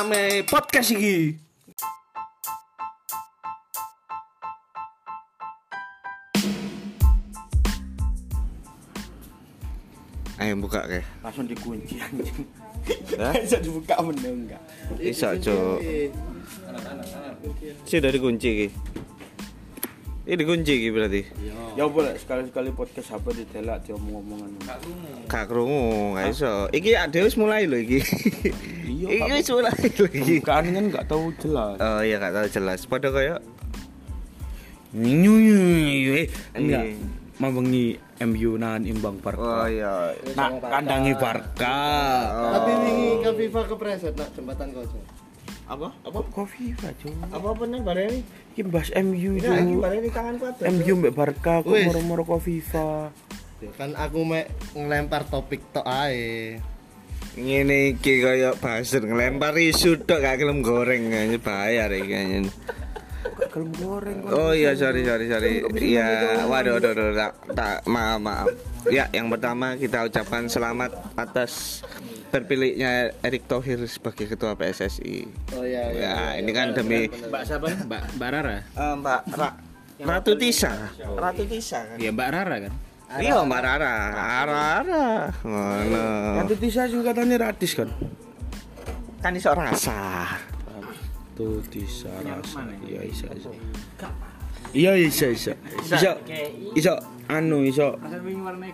Rame podcast iki. Ayo buka kai. Langsung dikunci anjing. Bisa dibuka meneng enggak? Bisa, Cuk. Sudah dikunci iki. Ini dikunci iki berarti. Ya boleh sekali-sekali podcast apa ditelak diomong-omongan. Gak krungu, gak iso. Iki ade wis mulai lho iki. Iya, Iki wis mulai lho iki. Bukan kan enggak tahu jelas. Oh iya gak tahu jelas. Pada kayak Nyu eh enggak. Iya. Mabengi MU nahan imbang Oh Barca. iya. Nak kandangi Barca. Tapi wingi ke FIFA kepreset nak jembatan koco. Apa? Apa kopi Pak? Apa bener bareng? Iki bahas MU Ya, iki Cuk. bareng di tangan kuat. MU mbek Barca kok Wis. moro-moro ke FIFA. Ya kan aku mek ngelempar topik tok ae. Ngene iki kaya buzzer ngelempar isu tok gak gelem goreng aja bayar iki anjen. Kalem goreng. Oh iya sorry sorry sorry. Iya, waduh waduh waduh tak, tak maaf maaf. Ya, yang pertama kita ucapkan selamat atas terpilihnya Erick Thohir sebagai ketua PSSI. Oh iya Ya, ini kan demi Mbak siapa? Mbak Mbak Rara. Eh, Mbak Ra- Ratu Tisa. Ratu Tisa kan. Ya Mbak Rara kan. Iya Mbak Rara, Rara. Ngono. Nanti Tisa singkatannya Radis kan? Kan iso rasa. Tuh Tisa rasa. Iya isa. Iya isa isa. Iso iso anu iso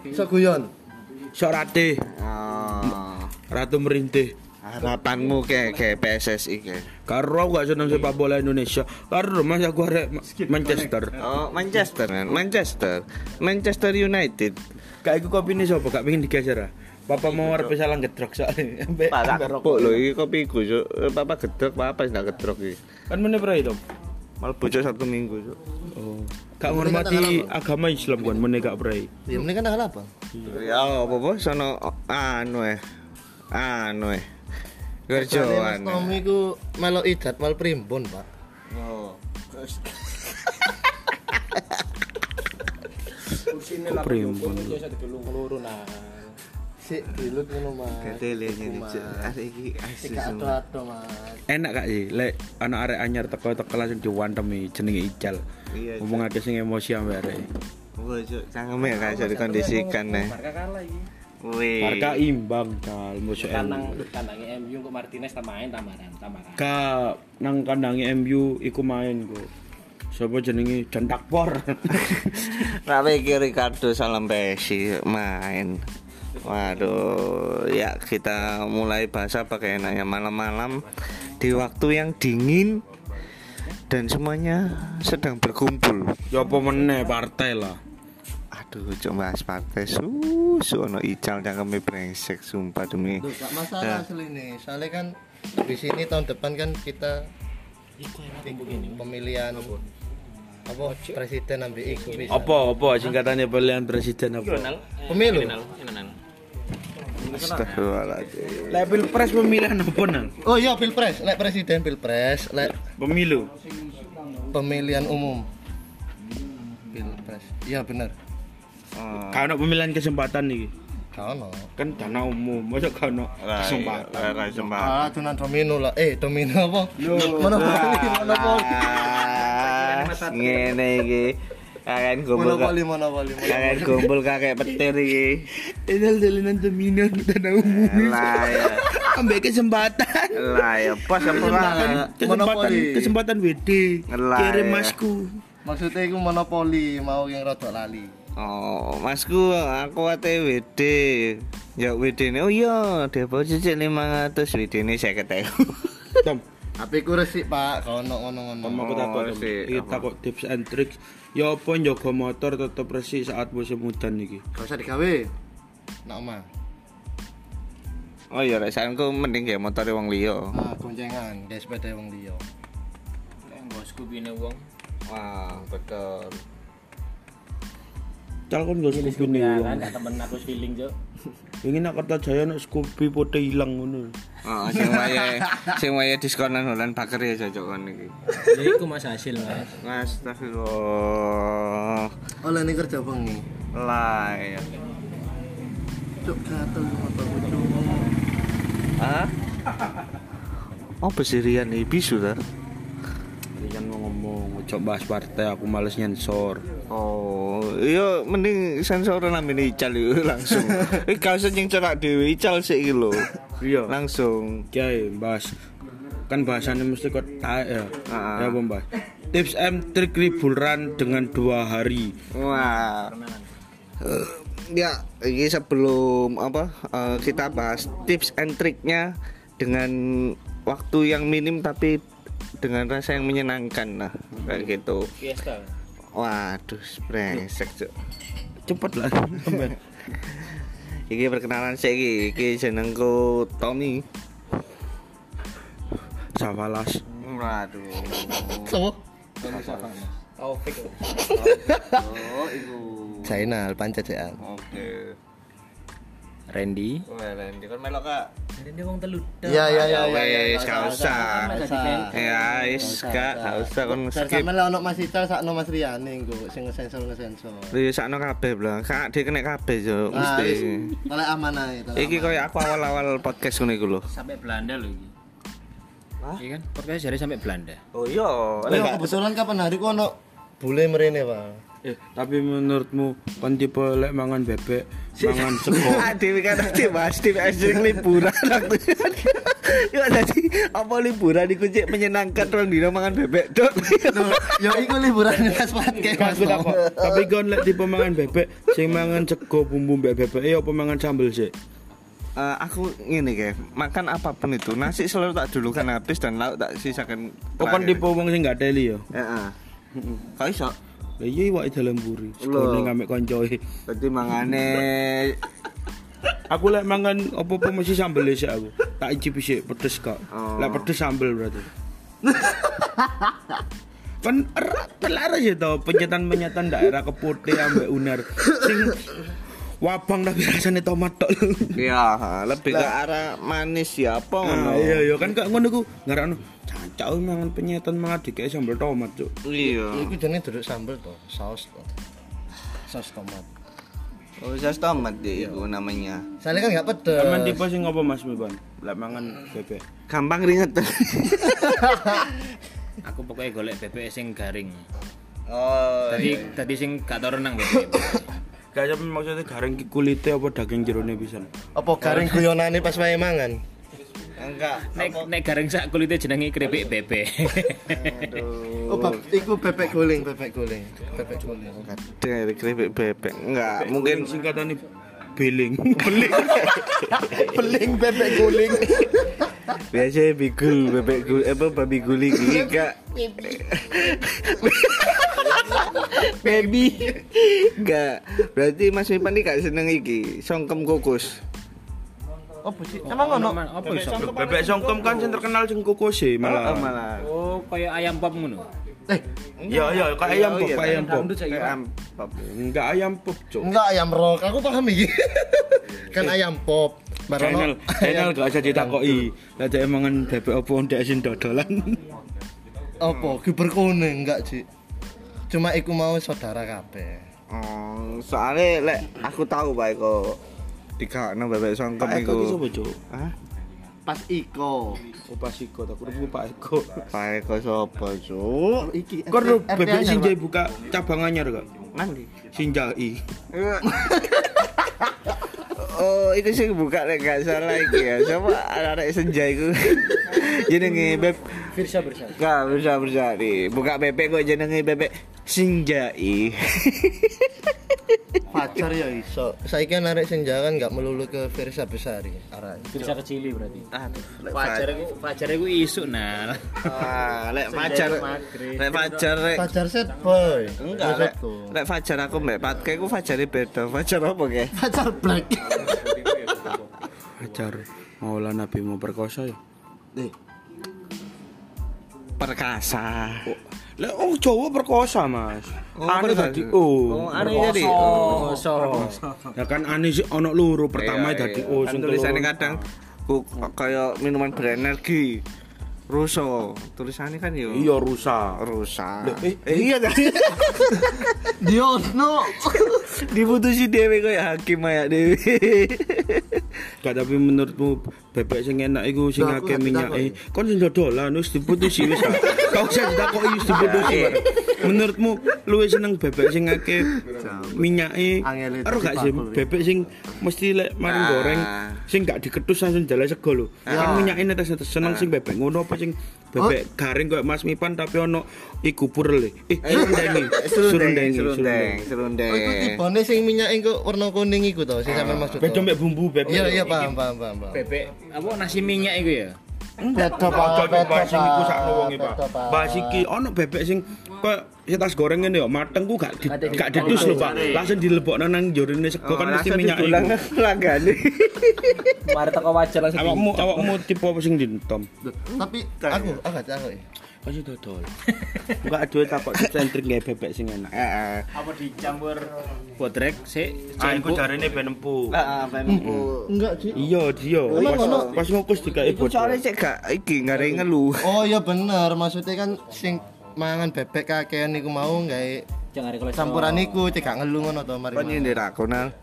Iso guyon. iso rate Oh. Ratu merintih. Harapanmu ke ke PSSI ke. Karo aku gak seneng sepak bola Indonesia. Karo mas aku arek Ma- Manchester. Oh, Manchester kan. Manchester. Manchester United. Kayak iku kopi ini siapa? Gak pengen digeser. Papa mau arep salah ngedrok soalnya. Pak rokok. lho iki kopiku, Cuk. Eh, Papa gedrok, papa wis ndak gedrok iki. Kan meneh prai to. Malah bocor satu minggu, Cuk. Oh. Gak menghormati agama Islam kan meneh gak prai. Ya ini kan tanggal apa? Ya apa-apa sono anu eh. Anu eh. Mas Kerjaan. Tommy ku melo idat mal primbon, Pak. Oh. Primbon. Sik dilut ngono, Mas. Arek iki ado-ado, Mas. Enak gak sih lek anak arek anyar teko teko langsung diwantemi jenenge Ical. Iya. Ngomong akeh sing emosi ambek arek. Wah, Cuk, cangkeme gak iso dikondisikan nih. Barca kalah iki. Wih. Barca imbang kal musuh Kandang MU. kandangnya MU kok Martinez tak main tamaran tamaran. Ka nang kandangi MU iku main kok. Sopo jenenge Jantak Por. Rawe iki Ricardo Salampesi main. Waduh, ya kita mulai bahasa pakai enaknya malam-malam di waktu yang dingin dan semuanya sedang berkumpul. ya apa meneh partai lah. Aduh, coba bahas partai susu ono ical cangkeme brengsek sumpah demi. Duh, gak masalah asli nih. Soalnya kan di sini tahun depan kan kita pemilihan apa presiden ambil iku bisa. Apa apa singkatannya pemilihan presiden apa? Pemilu. Astagfirullahaladzim. Lek pilpres pemilihan apa nang? Oh iya pilpres, lek presiden pilpres, lek Pemilu. pemilihan umum. Pilpres. Iya bener. Oh, Kan pemilihan kesempatan nih. Kau no. Kan dana umum, masa kan kesempatan. Ra kesempatan. Ah, tunan domino lah. Eh, domino apa? Monopoli, monopoli. Ah, ngene iki. Kakek kumpul Monopoli, monopoli. kakek kumpul kakek petir iki. Ini jalinan dominan dana umum. Lah ya. Ambil kesempatan. Lah ya pas apa Kesempatan, lah. kesempatan, WD. Lah, Kirim ya. masku. Maksudnya itu monopoli, mau yang rodok lali. Oh, masku aku ate WD. Ya WD ne oh iya, deposit 500 WD ne 50.000. Tom, Tapi ku resik, Pak. Kau no ngono ngono. Tom aku takut. Oh, sih, Iki takut tips and tricks. Ya apa njaga motor tetep resik saat musim hujan iki. Gak usah digawe. Nak omah. Oh iya, rek saenku mending ya motor wong liya. ah goncengan sepeda wong liya Kayak nggo Scoopy-ne wong. Wah, betul. Cal kon gak Ini ya wong. kan temen aku feeling, Cuk. Ingin nak Kertajaya nak Scoopy pote ilang ngono. Oh, sing wae sing wae diskonan Holland Baker ya cocok kon iki. Ya iku Mas hasil, Mas. Mas, astagfirullah. oleh ini kerja bengi Lai. cuk gatel motorku cuk Hah? Oh, besirian iki bisu ta? Rian mau ngomong, ojo bahas partai aku males nyensor. Oh, iya mending sensor namanya ical itu langsung. Eh kalau yang cerak dewi ical sih iki lho. Iya. Langsung. Kiai bahas kan bahasannya mesti kok taek ya. Ah. Ya Mbak. Tips and trik liburan dengan dua hari. Wah. Eh, ya, ini sebelum apa eh, kita bahas tips and triknya dengan waktu yang minim tapi dengan rasa yang menyenangkan nah kayak gitu. Fiesta. Waduh, brengsek cuk. Cepet lah. Iki perkenalan saya iki, iki jenengku Tommy. Sawalas. Waduh. so Taufik. Oh, iku. Zainal pancajaan Oke. Randy. Wah, Randy kan melok Kak. Randy wong telu. iya iya iya Wes, gak usah. Ya, wis gak, gak usah kon skip sampe lah ono Mas Ical sakno Mas Riyane engko sing ngesensor ngesensor Iya, sakno kabeh, Blang. Kak, dia kena kabeh yo, Ah, mesti. Tolek aman ae, tolek Iki koyo aku awal-awal podcast ngono iku lho. Sampai Belanda loh iki. Iya kan? Podcast jadi sampai Belanda. Oh iya. Iya, kebetulan kapan hari ku ono bule mrene, Pak. Eh, tapi menurutmu kon tipe lek mangan bebek, mangan sego. Ah, Dewi kan nanti mas, Dewi sering liburan waktu Ya tadi apa liburan iku cek menyenangkan orang dino mangan bebek dok. Yo iku liburan pas podcast. Takut. Tapi kon lek tipe mangan bebek, sing mangan sego bumbu bebek eh apa mangan sambel sih? Eh, aku ngene kayak makan apa pun itu nasi selalu tak dulu kan habis dan lauk tak sisakan. Oh kon tipe wong sing gak teli ya. Heeh. Kau iso. Lah iya iwak dalam buri. Sekone ngamek koncoe. Berarti mangane Aku lek mangan apa-apa mesti sambel sih aku. Tak icip sih pedes kok. Oh. Lek pedes sambel berarti. kan erat telar aja tau penyetan-penyetan daerah kepote ambek unar sing wabang tapi rasanya tomat tok ya lebih ke arah manis ya apa ngono. Nah, iya iya kan kak ngono ku ngarakno cancak mangan penyetan mangan dikek sambel tomat cuk Iya. Iku jenenge duduk sambel to, saus to. Saus tomat. Oh, saus tomat deh itu namanya. Soalnya kan enggak pedes. Aman tipe sing apa Mas Miban? Lek mangan bebek. Gampang ringet. Aku pokoknya golek bebek sing garing. oh. Tadi tadi sing gak tau renang bebek. Gak sampe maksudnya garing kulite apa daging jerone pisan. Apa garing guyonane pas wae mangan? Enggak. Nek nek garing sak kulite jenenge keripik bebek. Oh, bab, iku bebek guling, bebek guling, bebek guling. Dari keripik bebek. Enggak, mungkin singkatane beling. beling. Beling bebek guling. Biasa bigul bebek gul apa babi guling iki enggak. Baby. Enggak. Berarti Mas Mipan iki gak seneng iki, songkem kukus. Oh, buci. Emang ono? Apa iso? Bebek songkom kan sing terkenal sing kokose malah. Oh, malah. Oh, kayak ayam pop ngono. Eh, Ya ya kayak ayam pop, kayak ayam pop. Ayam pop. Enggak ayam pop, Cuk. enggak ayam rock. Aku paham iki. kan ayam pop. Channel, channel gak usah ditakoki. Lah dhek mangan bebek opo ndek sing dodolan. Apa? Kiber kuning enggak, Ci. Cuma iku mau saudara kabeh. Oh, soalnya lek aku tahu bae kok dikakno bebek songkem Pak Eko iku. ki sapa, Cuk? Hah? Pas iko. Oh, Pak Iko, tak kudu Pak Eko. Pak Eko sapa, Cuk? Iki. Kok lu bebek Pak. buka cabang anyar kok? Nanti. Sinjai. Oh, itu sih buka lek gak salah iki ya. Coba anak senja iku. jenenge beb Firsa bersa. Gak bisa bisa nih. Buka bebek kok jenenge bebek Sinjai. Pacar ya iso. Saiki kan arek senja kan enggak melulu ke Firsa Besari. Arek. Firsa kecili berarti. Aduh, lek Fajar iku Fajar iku isuk nah. Ah, lek Fajar. maghrib. Lek Fajar lek Pacar set boy. Enggak, lek, lek Fajar aku mbak Patke ku Fajare beda. Fajar apa ke? Pacar black. Ajar. Maulah Nabi mau perkosa ya. perkasa Lah oh Jawa perkosa, Mas. Oh, Ane perkosa. dadi oh. oh aneh jadi oh. Ya kan ane sih ono loro, pertama Iya, dadi iya. oh Kan sing tulisannya keloro. kadang ku kayak minuman berenergi ruso tulisannya kan yo Iya rusak. rusak Loh, eh, eh, iya kan Diono. diputusi dewe kayak hakim ya dewe Gak tapi menurutmu bebek sing enak iku sing aku akeh minyake. Kon sing dodolan wis diputusi wis. Kau usah ditakoki wis diputusi. Iya. bareng. Menurutmu luwih seneng bebek sing akeh minyake Ero gak sih bebek sing mesti lek maring Ah. goreng sing gak diketus langsung jala sego lho. Kan minyake netes-netes seneng sing bebek ngono apa sing bebek garing koyo Mas Mipan tapi ono iku purel e. Eh, serundengi. serundeng serundeng serundeng. serundeng Oh, iku tibane sing minyake kok warna kuning iku to, sing sampean maksud. Beda mek bumbu bebek. Iya iya paham paham paham. paham. Bebek apa nasi minyak itu ya? Beda Pak, beda sing iku sakno wonge, Pak. Beda, Pak. Bahas iki ono bebek sing koyo setas goreng ngene yo, mateng ku gak di, gak didus lho, Pak. Langsung dilebokno nang jorine sego Oh, kan mesti minyak iku. lagane Mari teko wajar langsung. Awakmu awakmu tipe apa sing dintom? Tapi aku aku aku. Kasih dodol. Enggak duwe takok sentrik gawe bebek sing enak. heeh apa dicampur bodrek sik Ah, iku jarine ben empuk. heeh ben Enggak, Ci. Iya, dia. Pas ngukus dikai iku soalnya cek gak iki gak ngeluh Oh iya bener, maksudnya kan sing mangan bebek kakean niku mau gawe kolesterol. campuran niku cek gak ngelu ngono to mari. kan nyindir aku nal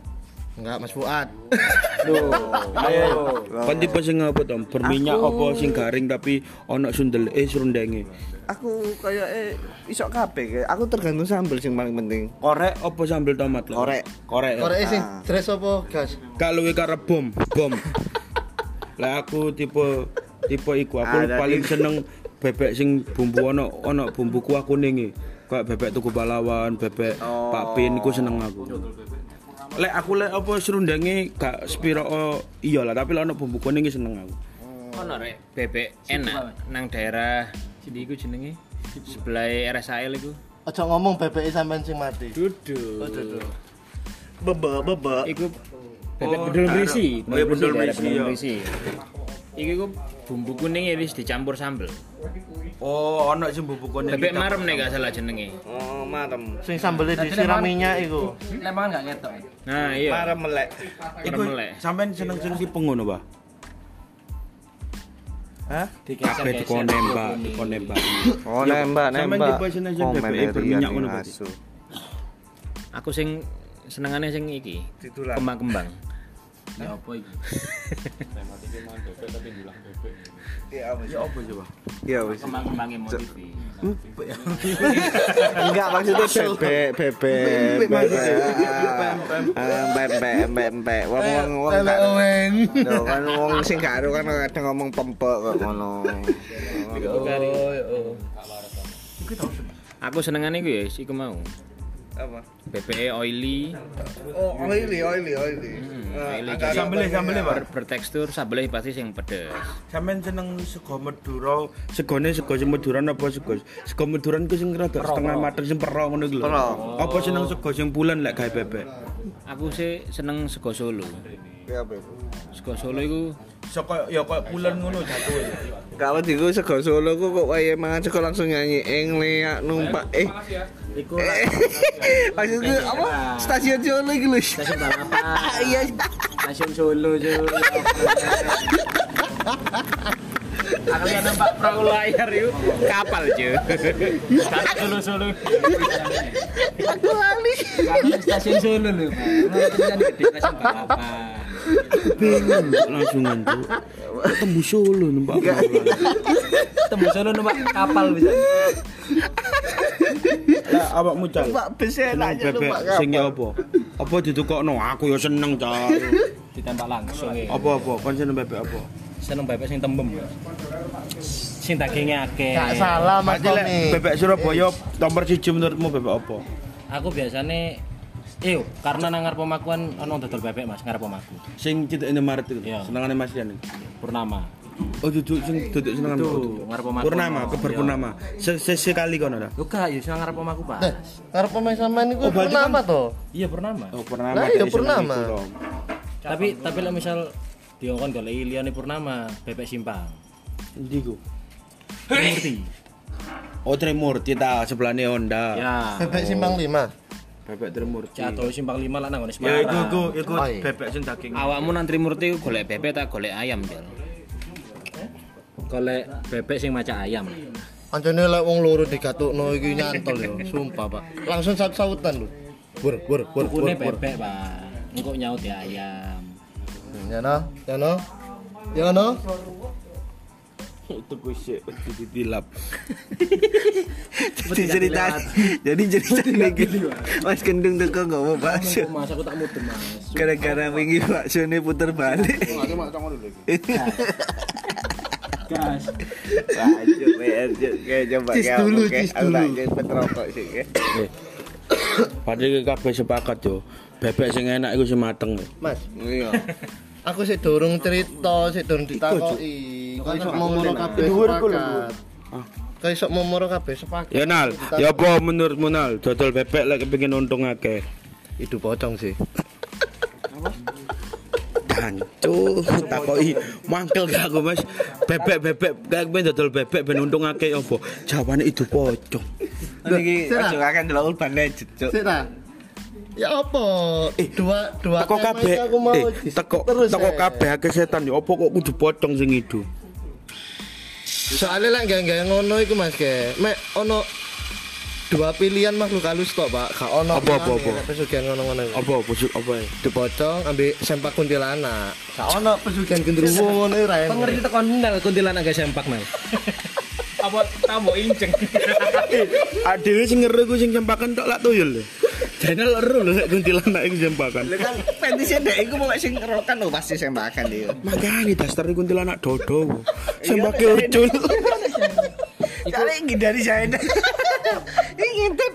Enggak Mas Fuad. Duh, ayo. Kan tipe sing apa to? Berminyak apa sing garing tapi ono sundel eh serundenge. Aku kayak eh isok kabeh kayak aku tergantung sambel sing paling penting. Korek apa sambel tomat? lho? Korek. Korek. ya? Korek sing Ah. stres apa gas? Kalau luwih karo bom, bom. Lah aku tipe tipe iku aku Ah, paling jadi- seneng bebek sing bumbu ono ono bumbu kuah kuning iki. Kayak bebek tuku balawan, bebek Oh. Pak Pin iku seneng aku. Lek aku lek apa serundenge gak spiro oh, iya lah tapi lek ono bumbu kuning seneng aku. ono rek bebek enak nang daerah sini iku jenenge sebelah RSAL iku Aja ngomong bebek sampean sing mati. duduk Oh, duh, duh. Bebe bebe. iku bebek Oh, taruh. berisi Oh, iya, bedol daerah berisi, iya. iku iku bumbu kuning ya wis dicampur sambel Oh, ono sing bumbu kuning. bebek marem nek gak salah jenenge Oh, marem. Sing sambelnya disiram minyak iku. Lembangan gak ngetok. nah iya Marem melek. Iku sampean seneng sing tipe ngono, Pak? Hah? Kabeh dikon nembak, dikon nembak. Oh, Ya, nembak sampean nembak. seneng sing Komen bebek berminyak ngono, aku sing senengane sing iki kembang-kembang Ya apa iki? Iya, apa sih? Ya apa coba? Iya, wis. kembang-kembangnya motif Enggak maksudnya bebek, bebek, bebek. Ah, Bebek, bebek. Wong wong wong Bebek kan wong sing gak ero kan kadang ngomong pempek kok ngono. aku senengane iku ya iku mau Apa? bebek oily Oh, oily, oily, oily. Ah, oily agak- Sambelnya, sambelnya, Pak. ber- bertekstur sabelnya pasti sing pedes Sampeyan seneng sego Madura, segone sego sing Maduran apa sego? Sego Maduran ku sing rada setengah mateng sing pero ngono iku lho. Apa seneng sego sing bulan lek gawe bebek? aku sih seneng sego solo Ya, apa itu? sego solo iku Sego ya koyo bulan ngono jatuh. Gak wedi ku sego Solo ku kok wae mangan sego langsung nyanyi eng leak numpak eh. iku Eh, Maksudku apa? Stasiun Solo iki lho. stasiun balapan Iya. stasiun solo jo aku yang nampak perahu layar itu kapal jo solo solo Aku lali. Stasiun Solo lho, gede stasiun balapan. Bingung langsungan tuh. Tembus Solo numpak. Tembus Solo numpak kapal bisa. Lah awakmu cal. Pak bes Seneng enak numpak sing ya kapal. apa? Apa ditukokno? Aku ya seneng cal. Ditembak langsung ya. Apa-apa? Kon seneng bebek apa? Seneng bebek sing tembem. Sing dagingnya akeh. Gak salah Mas bebek Surabaya nomor siji menurutmu bebek apa? Aku biasanya Iyo, karena nang ngarep omaku kan ono dodol bebek Mas ngarep omaku. Sing cedek Indomaret itu. Iya. Senengane Mas Rian. Purnama. Oh duduk sing duduk senengan. Duduk, ngarep omaku. Purnama, kebar Iya. purnama. Se- se- Sekali kono dah. Yo gak, yo sing ngarep omaku, Pak. Deh, karep pemain sampean iku Oh, purnama to. Iya, Purnama. Oh, purnama. Lah, iya, purnama. Tapi tapi lek misal Diongkon golek liyane Purnama, bebek simpang. Endi ku? Ngerti? Oh Trimurti ta sebelahnya Honda. Ya. Bebek simpang 5. Bebek Trimurti. Jatuh simpang 5 lah nang Ya Semarang. iku iku iku Oh, iya. bebek sing daging. Awakmu nang Trimurti golek bebek tak golek ayam, Del. golek bebek sing maca ayam. Anjane lek wong loro digatukno iki nyantol yo, sumpah, Pak. Langsung saut-sautan lho. Wur, wur, wur, wur. Tukune wur. bebek, Pak. Engko nyaut ya ayam. Ya no, ya no. Ya no. Itu ku sik ditilap. Jadi cerita, jadi cerita lagi. Mas Kendung tuh kok nggak mau bakso. Mas aku tak mudeng, Mas. Gara-gara wingi bakso ini puter balik. Gas. Lanjut, lanjut. Kayak coba Cis dulu, cis aku dulu. lanjut petrokok sih. kayak. Padahal kabeh sepakat yo. Bebek sing enak iku sing mateng. Mas, Iya. aku sih durung cerita, sih durung ditakoki. Kok iso momoro kabeh sepakat. Kok iso momoro kabeh sepakat. Ya Nal, ya apa menurutmu Nal? Dodol bebek lek kepengin untung akeh. Itu pocong sih. Dancu, takoki mangkel gak aku Mas. Bebek-bebek kayak ben dodol bebek ben untung akeh apa? Jawabane itu pocong. Niki Sira. ojo akan delok urban legend, Cuk. Sik ta? Ya apa? dua dua Teko kabeh. iki aku mau Eh, teko terus, teko eh. kabeh akeh setan yo. Apa kok kudu pocong sing itu? Soalnya lek gak ngono iku Mas ke. Mek ono dua pilihan makhluk halus tok, Pak. Gak ono. Apa, apa, apa? Pesugihan ngono-ngono. Apa busuk apa? Dipocong ambil sempak kuntilanak. Gak ono pesugihan gendruwo ngono enak. Pengerti tekan nal kuntilanak gak sempak, Mas. Apa tamu inceng? Adewe sing ngeru ku sing cempakan tok lak tuyul. Jane lek ero lho lek kuntilanak iku cempakan. Lha kan petisnya dek iku mau sing ngerokan lho pasti sembakan dia. Makane dasar kuntilanak dodo. Sembake ucul. Cari ngindari saya. Ini ngintip.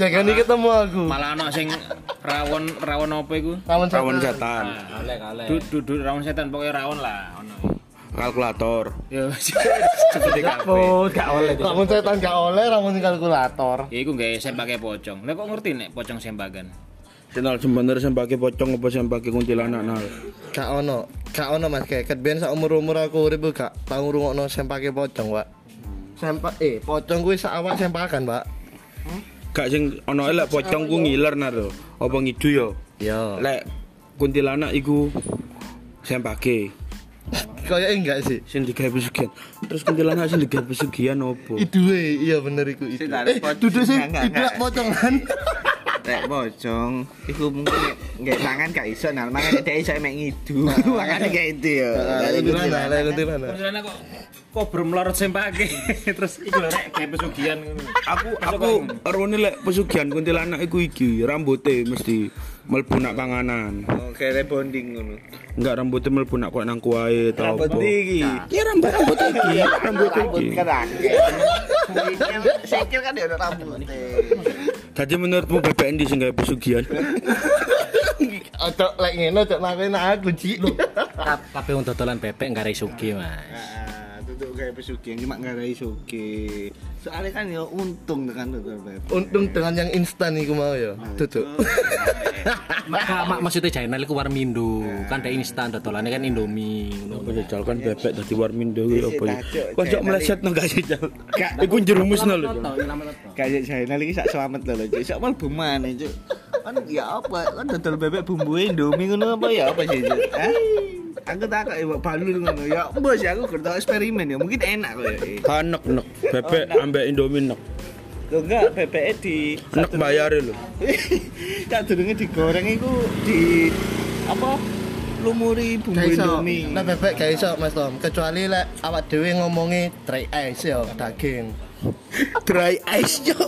Jangan nih ketemu aku. Malah ana sing rawon rawon apa iku? Rawon Rawon setan. setan. Kalek, kalek. Duduk rawon setan pokoknya rawon lah ono. Kalkulator. Ya kabeh. Oh, gak oleh. Rawon setan gak oleh, rawon kalkulator. Ya iku gawe sempake pocong. Lah kok ngerti nek pocong sempakan? Kenal sebenernya sembake pocong apa sembake kuntilanak nal. Gak ono, gak ono Mas kayak ket ben sak umur-umur aku urip gak tau ngrungokno sempake pocong, Pak. Sempak eh pocong kuwi sak awak sempakan, Pak. Gak sing ono elek pocong ku ngiler nal. Apa ngidu yo? Ya. Lek kuntilanak iku sempake Kayak enggak sih. sing digawe pesugihan. Terus kuntilanak sing digawe pesugihan opo? Iduwe, iya bener iku itu. Sing tarik Eh, pocong. duduk enggak, tidak pocongan. Rek bocong, iku mungkin nggak tangan gak iso nah, makanya dia iso emek ngidu. Makanya kayak itu ya. Kuntilanak, lek kuntilanak. Kuntilanak kok kok bermelorot sempake. Terus iku rek gawe pesugihan ngono. Aku aku erone lek pesugihan kuntilanak iku iki rambuté mesti mlebu nak panganan. Oh, kayak rebonding ngono. Enggak rambutnya mlebu nak kok nang kuahe ta Rambut apa. iki. Ya rambut rambut iki, rambut Rambut iki. kan. Sikil kan dia ada rambut. Jadi menurutmu bebek endi sing gawe pesugihan? Ojo lek ngene ojo nakene aku, Ci. Tapi untuk dodolan bebek gak resugi, Mas. Tutup kayak pesugihan cuma nggak ada suki. Soalnya kan ya untung dengan tutup beb. Untung dengan yang instan iku mau ya. Duduk. Mak, mak maksudnya Jainal iku warmindo, kan ada instan dodolannya kan Indomie. Apa kan bebek dadi warmindo kuwi apa ya? Cuk, Kok njok Jainal meleset nang gak jajal. Gak. Iku jerumusno lho. Kayak saya lagi sak selamat lho, Cuk. Sak mal buman Cuk. Kan ya apa? Kan dodol bebek bumbu Indomie ngono apa ya apa sih, Cuk? Aku tak kok ibu balur ngono. Ya bos ya aku kerja eksperimen ya. Mungkin enak kok ya. Kanek nek bebek ambek Indomie nek. Lo enggak bebeknya di Nek bayare lho. tak durunge digoreng iku di apa? Lumuri bumbu. Indomie. Nah bebek gak iso Mas Tom. Kecuali lek awak dhewe ngomongi dry ice ya daging. Dry ice yo.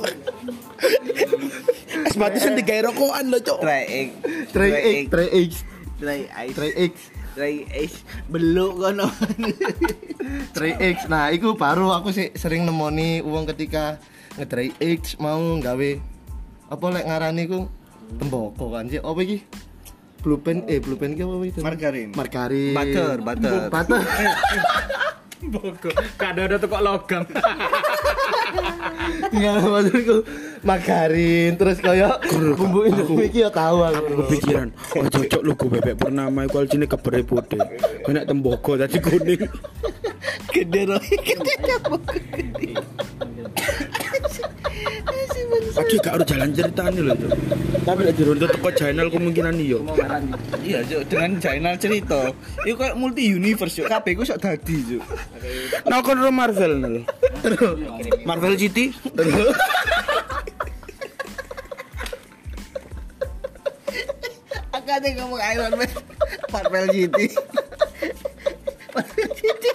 Es batu sing digawe rokokan lho, Cuk. Dry egg. Dry egg, dry egg, Dry ice. dry egg, Dry ice. Beluk kono. dry egg. Nah, iku baru aku sih sering nemoni uang ketika ngedry eggs mau gawe apa lek ngarani ku temboko kan sih. Apa iki? Blue pen eh blue pen ki apa itu? Margarin. Margarin. Butter, butter. Butter. Bogo. Kadang ada tuh kok logam. Enggak maksudku margarin terus kaya bumbu Indomie iki ya tahu aku. Kepikiran, oh cocok lu gue bebek purnama iku aljine kebere putih. Kena tembogo tadi kuning. Gede roh, gede Aduh gak harus jalan ceritanya loh Cuk. Tapi lek jero teko channel kemungkinan iya Iya, Cuk, dengan channel cerita. Iku kayak multi universe, Cuk. Kabeh ku sok dadi, Cuk. Nah ro Marvel nel Marvel City Akane ngomong Iron Man. Marvel City. Marvel City.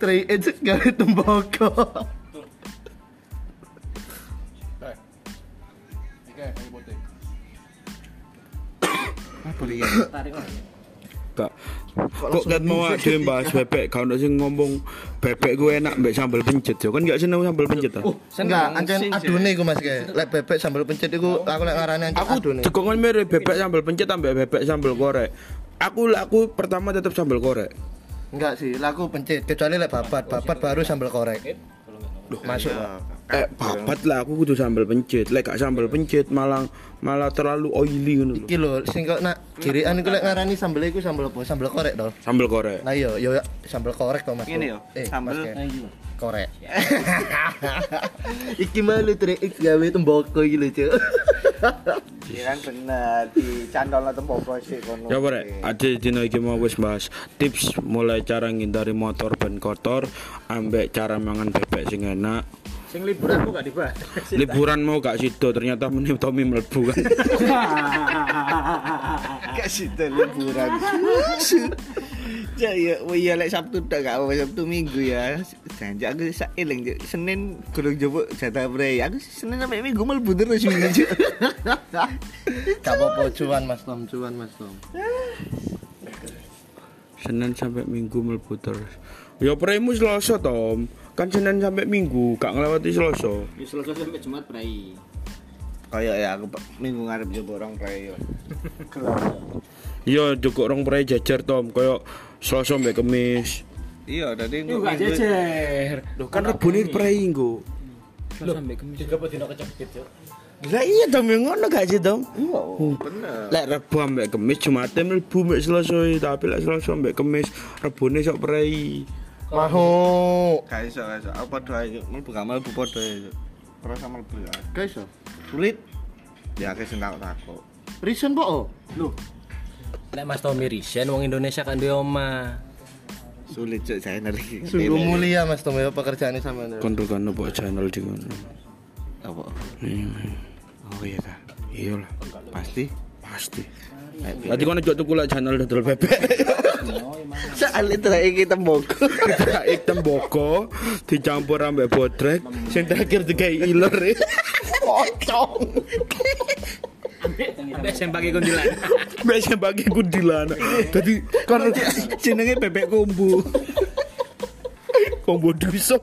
Tray edge gawe temboko. Kak Kok kat mau ada yang bahas bebek Kau nak sing ngomong Bebek gue enak Mbak sambal pencet yo. Kan gak seneng sambal pencet ah? Enggak, ancen adune iku Mas ke. Lek bebek sambal pencet iku aku lek ngarani ancen Aku adune. cekongan mirip bebek sambal pencet Ambek bebek sambal korek Aku aku pertama tetap sambal korek Enggak sih, laku pencet kecuali lek babat, babat baru sambal korek. Masuk. Eh papat lah aku kudu sambal pencet Lek gak sambal pencet malah malah terlalu oily ngono lho. Iki lho, sing kok nak kirian iku lek ngarani sambel iku sambel apa? Sambel korek to. Sambal korek Nah iya, yo sambel korek kok Mas. Ngene yo, Eh, sambel-. Korek. iki malu 3X gawe temboko iki lho, Cuk. Iya kan bener di candol tempopo sih kono. Ya bare, ada dino iki mau wis bahas tips mulai cara ngindari motor ban kotor ambek cara mangan bebek sing enak. Sing liburan kok gak dibahas. Liburan mau gak sido ternyata menip Tommy mlebu kan. Gak sih liburan. Ya iya lek Sabtu tak gak apa Sabtu Minggu ya. Janji aku sak eling. Senin gulung jowo jatah prei. Aku Senin sampai Minggu mlebu terus minggu. Gak apa-apa cuan Mas Tom, cuan Mas Tom. Senin sampai Minggu mlebu terus. Ya premu Selasa Tom. Kan Senin sampai Minggu gak ngelewati Selasa. Wis selesai sampai Jumat prai. Kayak ya aku Minggu ngarep jowo orang prei yo. Iya cukup orang prei jajar Tom koyo Selasa sampai Kamis. Iya, tadi Yo gak jejer. Loh kan rebune prei nggo. Selesai sampai Kamis. Juga dino kecepit yo. Lah iya Tom yang ngono gak sih Tom? Iya, bener. Lek Rebo ambek Kemis Jumate mlebu mek Selasa tapi lek Selasa ambek Kemis Rebone sok prei. Maho. Gak iso, gak iso. Apa doa itu? Mlebu gak mlebu padha ya. Terus sama mlebu ya. Yo. Sulit. Ya aku sing tak takut. Reason po. Loh, Lek Mas Tommy Risen wong Indonesia kan duwe omah. Sulit cuk saya nari. Sungguh mulia Mas Tom ya pekerjaannya sama nih. Kon kan opo channel di kono. Apa? Iya, Oh iya ta. Iya lah, Pasti. pasti. Tadi kono jok tuku lek channel dodol bebek. Soalnya terakhir kita mboko. Ik temboko dicampur ambek bodrek sing terakhir digawe iler. Pocong. Ambek sing pakai kundilan. Sing bagi kundilan. Dadi kon Jenenge bebek kombu. kombo duso.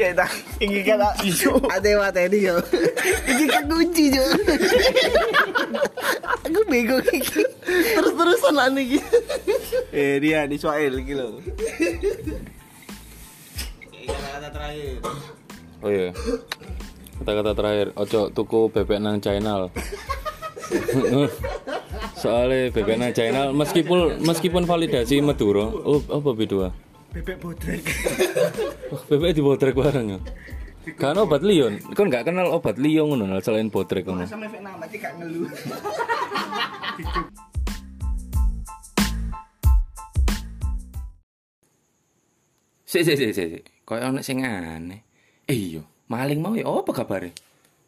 Ya ta. Iki kan ade materi yo. Iki kekunci yo. Aku bego iki. Terus-terusan lah nih. Eh dia di Soel iki lho. Terakhir. Oh iya. Kata-kata terakhir, ojo tuku bebek nang channel. Soalnya bebek nang channel meskipun meskipun validasi Madura, oh apa beda? Bebek bodrek. Oh, bebek di botrek bareng ya. Kan obat lion, kan nggak kenal obat lion ngono selain botrek ngono. Sama efek nama gak ngeluh. Sik sik sik sik. Kayak ono sing aneh. Eh iya, maling mau ya apa kabare?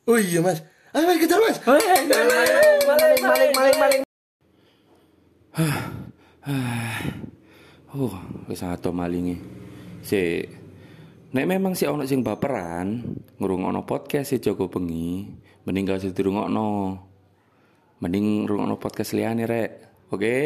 Oh iya Mas. Ayo Mas kejar Mas. Oh, wis ato malinge. Si Nek memang si ono sing baperan ngrungokno podcast si Joko Bengi, mending gak usah dirungokno. Mending ngrungokno podcast liyane rek. Oke?